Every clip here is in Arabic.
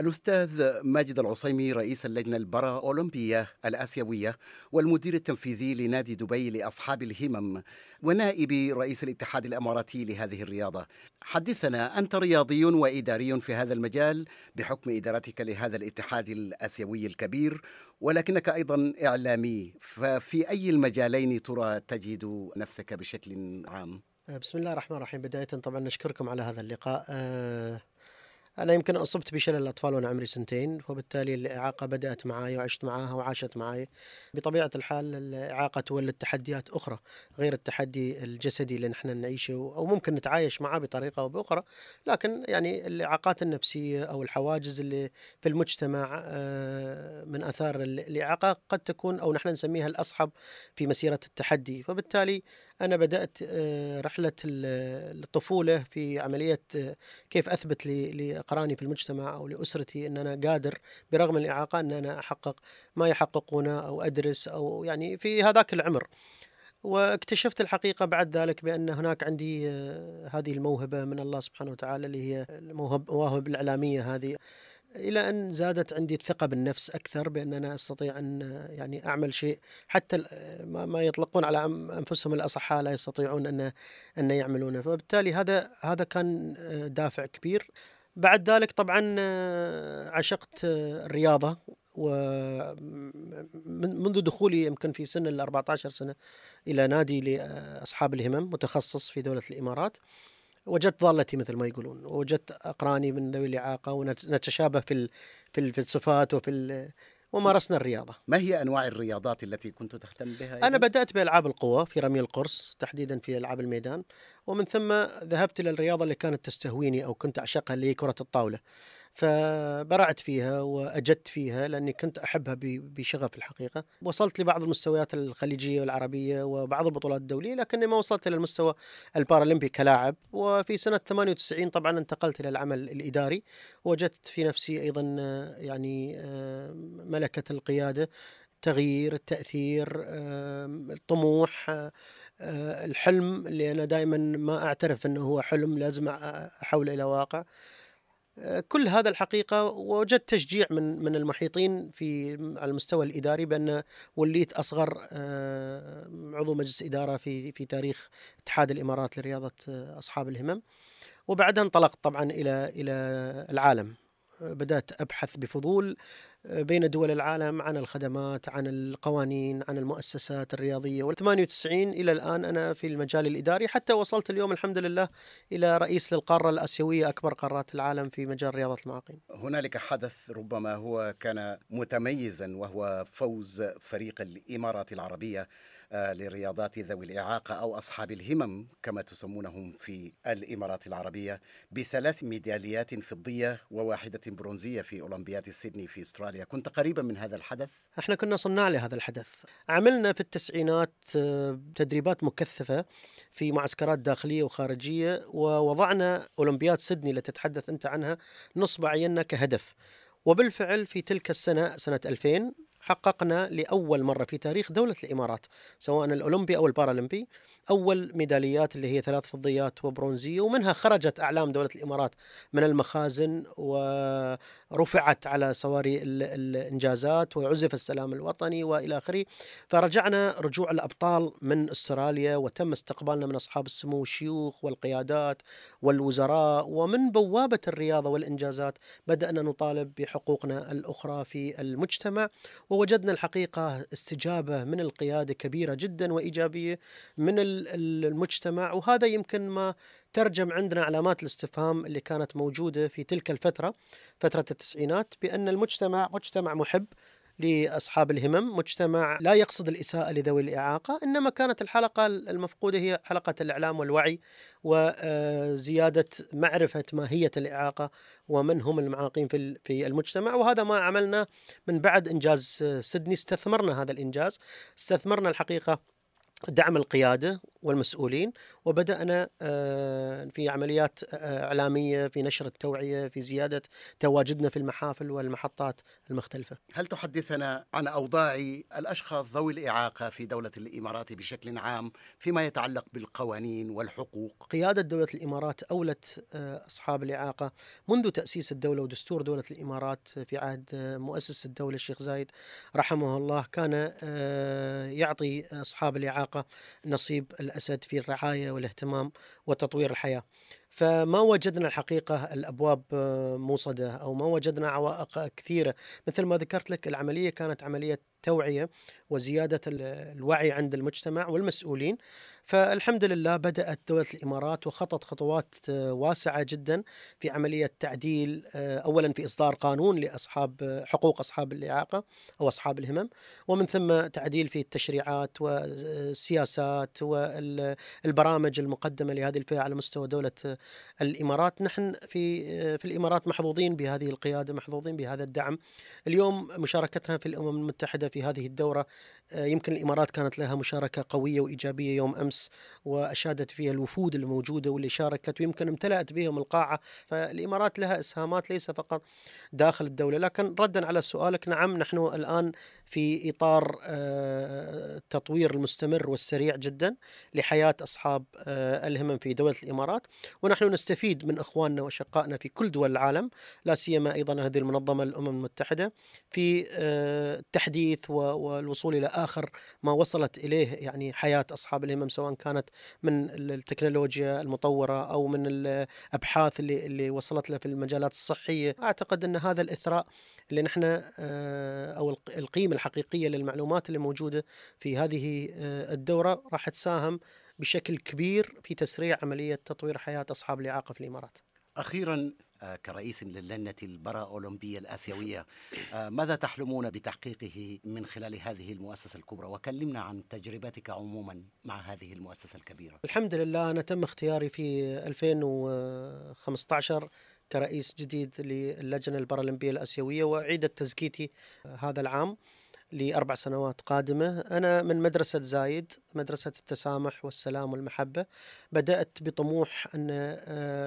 الأستاذ ماجد العصيمي رئيس اللجنة البرا أولمبية الآسيوية والمدير التنفيذي لنادي دبي لأصحاب الهمم ونائب رئيس الاتحاد الإماراتي لهذه الرياضة. حدثنا أنت رياضي وإداري في هذا المجال بحكم إدارتك لهذا الاتحاد الآسيوي الكبير ولكنك أيضا إعلامي. ففي أي المجالين ترى تجد نفسك بشكل عام؟ بسم الله الرحمن الرحيم. بداية طبعا نشكركم على هذا اللقاء. أه أنا يمكن أصبت بشلل الأطفال وأنا عمري سنتين وبالتالي الإعاقة بدأت معي وعشت معها وعاشت معي بطبيعة الحال الإعاقة تولد تحديات أخرى غير التحدي الجسدي اللي نحن نعيشه أو ممكن نتعايش معه بطريقة أو بأخرى. لكن يعني الإعاقات النفسية أو الحواجز اللي في المجتمع آه، من آثار الإعاقة قد تكون أو نحن نسميها الأصحب في مسيرة التحدي. فبالتالي أنا بدأت آه، رحلة الطفولة في عملية آه، كيف أثبت لأقراني في المجتمع أو لأسرتي أن أنا قادر برغم الإعاقة أن أنا أحقق ما يحققونه أو أدرس أو يعني في هذاك العمر. واكتشفت الحقيقة بعد ذلك بأن هناك عندي آه، هذه الموهبة من الله سبحانه وتعالى اللي هي المواهب الإعلامية هذه. إلى أن زادت عندي الثقة بالنفس أكثر بأن أنا أستطيع أن يعني أعمل شيء حتى ما يطلقون على أنفسهم الأصحاء لا يستطيعون أن أن يعملونه فبالتالي هذا هذا كان دافع كبير. بعد ذلك طبعا عشقت الرياضة ومنذ دخولي يمكن في سن ال 14 سنة إلى نادي لأصحاب الهمم متخصص في دولة الإمارات. وجدت ضالتي مثل ما يقولون وجدت أقراني من ذوي الإعاقة ونتشابه في في الصفات وفي ومارسنا الرياضة ما هي أنواع الرياضات التي كنت تهتم بها؟ أنا بدأت بألعاب القوى في رمي القرص تحديدا في ألعاب الميدان ومن ثم ذهبت إلى الرياضة اللي كانت تستهويني أو كنت أعشقها اللي هي كرة الطاولة فبرعت فيها وأجدت فيها لأني كنت أحبها بشغف الحقيقة. وصلت لبعض المستويات الخليجية والعربية وبعض البطولات الدولية لكني ما وصلت إلى المستوى البارالمبي كلاعب. وفي سنة 98 طبعا انتقلت إلى العمل الإداري. وجدت في نفسي أيضا يعني ملكة القيادة التغيير التاثير الطموح الحلم اللي أنا دائما ما أعترف إنه هو حلم لازم أحوله إلى واقع. كل هذا الحقيقة وجدت تشجيع من من المحيطين في على المستوى الإداري بأن وليت أصغر آه، عضو مجلس إدارة في في تاريخ اتحاد الإمارات لرياضة آه، أصحاب الهمم. وبعدها انطلقت طبعا إلى إلى العالم. بدأت أبحث بفضول بين دول العالم عن الخدمات عن القوانين عن المؤسسات الرياضية. وال 98 إلى الآن أنا في المجال الإداري حتى وصلت اليوم الحمد لله إلى رئيس للقارة الآسيوية أكبر قارات العالم في مجال رياضة المعاقين. هنالك حدث ربما هو كان متميزا وهو فوز فريق الإمارات العربية آه، لرياضات ذوي الإعاقة أو أصحاب الهمم كما تسمونهم في الإمارات العربية بثلاث ميداليات فضية وواحدة برونزية في أولمبياد سيدني في أستراليا. كنت قريبا من هذا الحدث؟ إحنا كنا صناع لهذا الحدث. عملنا في التسعينات آه، تدريبات مكثفة في معسكرات داخلية وخارجية ووضعنا أولمبياد سيدني التي تتحدث أنت عنها نصب عيننا كهدف. وبالفعل في تلك السنة سنة 2000 حققنا لأول مرة في تاريخ دولة الإمارات سواء الأولمبي أو البارالمبي. أول ميداليات اللي هي ثلاث فضيات وبرونزية ومنها خرجت أعلام دولة الإمارات من المخازن ورفعت على صواري الإنجازات وعزف السلام الوطني وإلى آخره. فرجعنا رجوع الأبطال من أستراليا وتم استقبالنا من أصحاب السمو الشيوخ والقيادات والوزراء ومن بوابة الرياضة والإنجازات بدأنا نطالب بحقوقنا الأخرى في المجتمع. ووجدنا الحقيقة استجابة من القيادة كبيرة جدا وإيجابية من المجتمع وهذا يمكن ما ترجم عندنا علامات الاستفهام اللي كانت موجودة في تلك الفترة فترة التسعينات بأن المجتمع مجتمع محب لأصحاب الهمم، مجتمع لا يقصد الإساءة لذوي الإعاقة، إنما كانت الحلقة المفقودة هي حلقة الإعلام والوعي وزياده معرفة ماهية الإعاقة ومن هم المعاقين في في المجتمع، وهذا ما عملنا من بعد إنجاز سيدني. استثمرنا هذا الإنجاز، استثمرنا الحقيقة دعم القيادة والمسؤولين وبدأنا في عمليات إعلامية في نشر التوعية في زيادة تواجدنا في المحافل والمحطات المختلفة. هل تحدثنا عن أوضاع الأشخاص ذوي الإعاقة في دولة الإمارات بشكل عام فيما يتعلق بالقوانين والحقوق؟ قيادة دولة الإمارات أولت أصحاب الإعاقة منذ تأسيس الدولة ودستور دولة الإمارات في عهد مؤسس الدولة الشيخ زايد رحمه الله كان يعطي أصحاب الإعاقة نصيب الأسد في الرعاية والاهتمام وتطوير الحياة. فما وجدنا الحقيقة؟ الأبواب موصدة أو ما وجدنا عوائق كثيرة. مثل ما ذكرت لك العملية كانت عملية توعية وزيادة الوعي عند المجتمع والمسؤولين. فالحمد لله بدأت دولة الإمارات وخطت خطوات واسعة جدا في عملية تعديل أولا في إصدار قانون لأصحاب حقوق أصحاب الإعاقة أو أصحاب الهمم ومن ثم تعديل في التشريعات والسياسات والبرامج المقدمة لهذه الفئة على مستوى دولة الإمارات. نحن في في الإمارات محظوظين بهذه القيادة محظوظين بهذا الدعم. اليوم مشاركتنا في الأمم المتحدة في هذه الدورة يمكن الإمارات كانت لها مشاركة قوية وإيجابية يوم أمس وأشادت فيها الوفود الموجودة واللي شاركت ويمكن امتلأت بهم القاعة. فالإمارات لها إسهامات ليس فقط داخل الدولة لكن ردا على سؤالك نعم نحن الآن في إطار التطوير المستمر والسريع جدا لحياة أصحاب الهمم في دولة الإمارات. ونحن نستفيد من إخواننا وشقائنا في كل دول العالم لا سيما أيضا هذه المنظمة الأمم المتحدة في التحديث والوصول إلى آخر ما وصلت إليه يعني حياة أصحاب الهمم سواء كانت من التكنولوجيا المطورة أو من الأبحاث اللي, اللي وصلت له في المجالات الصحية. أعتقد أن هذا الإثراء اللي نحن أو القيمة الحقيقية للمعلومات اللي موجودة في هذه الدورة راح تساهم بشكل كبير في تسريع عملية تطوير حياة أصحاب الإعاقة في الإمارات. أخيرا كرئيس للجنة البرا أولمبية الآسيوية ماذا تحلمون بتحقيقه من خلال هذه المؤسسة الكبرى؟ وكلمنا عن تجربتك عموما مع هذه المؤسسة الكبيرة. الحمد لله أنا تم اختياري في 2015 كرئيس جديد للجنة البارالمبية الآسيوية وأعيدت تزكيتي هذا العام. لأربع سنوات قادمة. أنا من مدرسة زايد مدرسة التسامح والسلام والمحبة. بدأت بطموح أن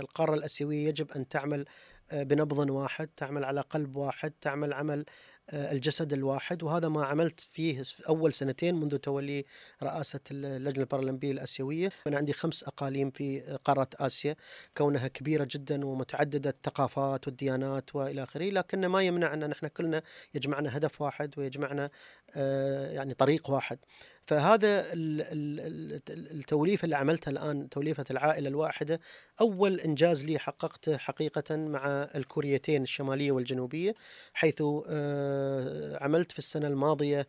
القارة الأسيوية يجب أن تعمل بنبض واحد تعمل على قلب واحد تعمل عمل الجسد الواحد وهذا ما عملت فيه أول سنتين منذ تولي رئاسة اللجنة البارالمبية الآسيوية. أنا عندي خمس أقاليم في قارة آسيا. كونها كبيرة جدا ومتعددة الثقافات والديانات وإلى آخره لكن ما يمنع أن نحن كلنا يجمعنا هدف واحد ويجمعنا يعني طريق واحد. فهذا التوليفة اللي عملتها الآن توليفة العائلة الواحدة أول إنجاز لي حققته حقيقة مع الكوريتين الشمالية والجنوبية حيث عملت في السنة الماضية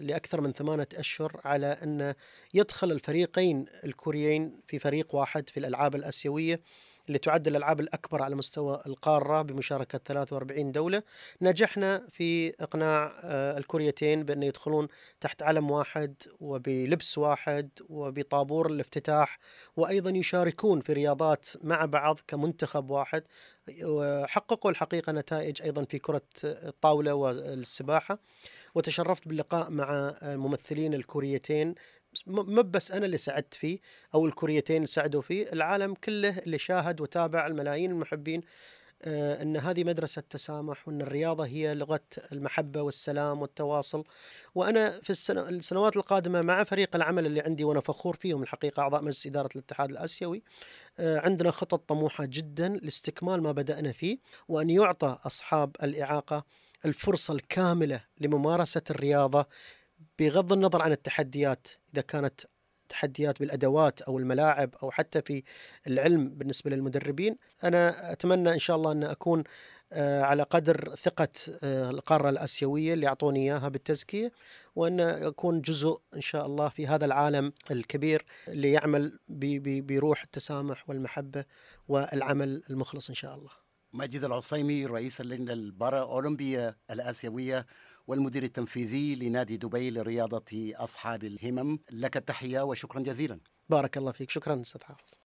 لأكثر من ثمانية أشهر على أن يدخل الفريقين الكوريين في فريق واحد في الألعاب الآسيوية. اللي تعد الألعاب الأكبر على مستوى القارة بمشاركة 43 دولة. نجحنا في إقناع الكوريتين بأن يدخلون تحت علم واحد وبلبس واحد وبطابور الافتتاح وأيضا يشاركون في رياضات مع بعض كمنتخب واحد. وحققوا الحقيقة نتائج أيضا في كرة الطاولة والسباحة. وتشرفت باللقاء مع الممثلين الكوريتين مو بس أنا اللي سعدت فيه أو الكوريتين اللي سعدوا فيه العالم كله اللي شاهد وتابع الملايين المحبين آه إن هذه مدرسة تسامح وإن الرياضة هي لغة المحبة والسلام والتواصل. وأنا في السنوات القادمة مع فريق العمل اللي عندي وأنا فخور فيهم الحقيقة أعضاء مجلس إدارة الاتحاد الآسيوي آه عندنا خطط طموحة جدا لاستكمال ما بدأنا فيه وأن يعطى أصحاب الإعاقة الفرصة الكاملة لممارسة الرياضة بغض النظر عن التحديات إذا كانت تحديات بالأدوات أو الملاعب أو حتى في العلم بالنسبة للمدربين أنا أتمنى إن شاء الله أن أكون على قدر ثقة القارة الآسيوية اللي أعطوني إياها بالتزكية وأن أكون جزء إن شاء الله في هذا العالم الكبير اللي يعمل بروح التسامح والمحبة والعمل المخلص إن شاء الله. ماجد العصيمي رئيس اللجنة البارا أولمبية الآسيوية والمدير التنفيذي لنادي دبي لرياضة أصحاب الهمم. لك التحية وشكرا جزيلا. بارك الله فيك. شكرا أستاذ حافظ.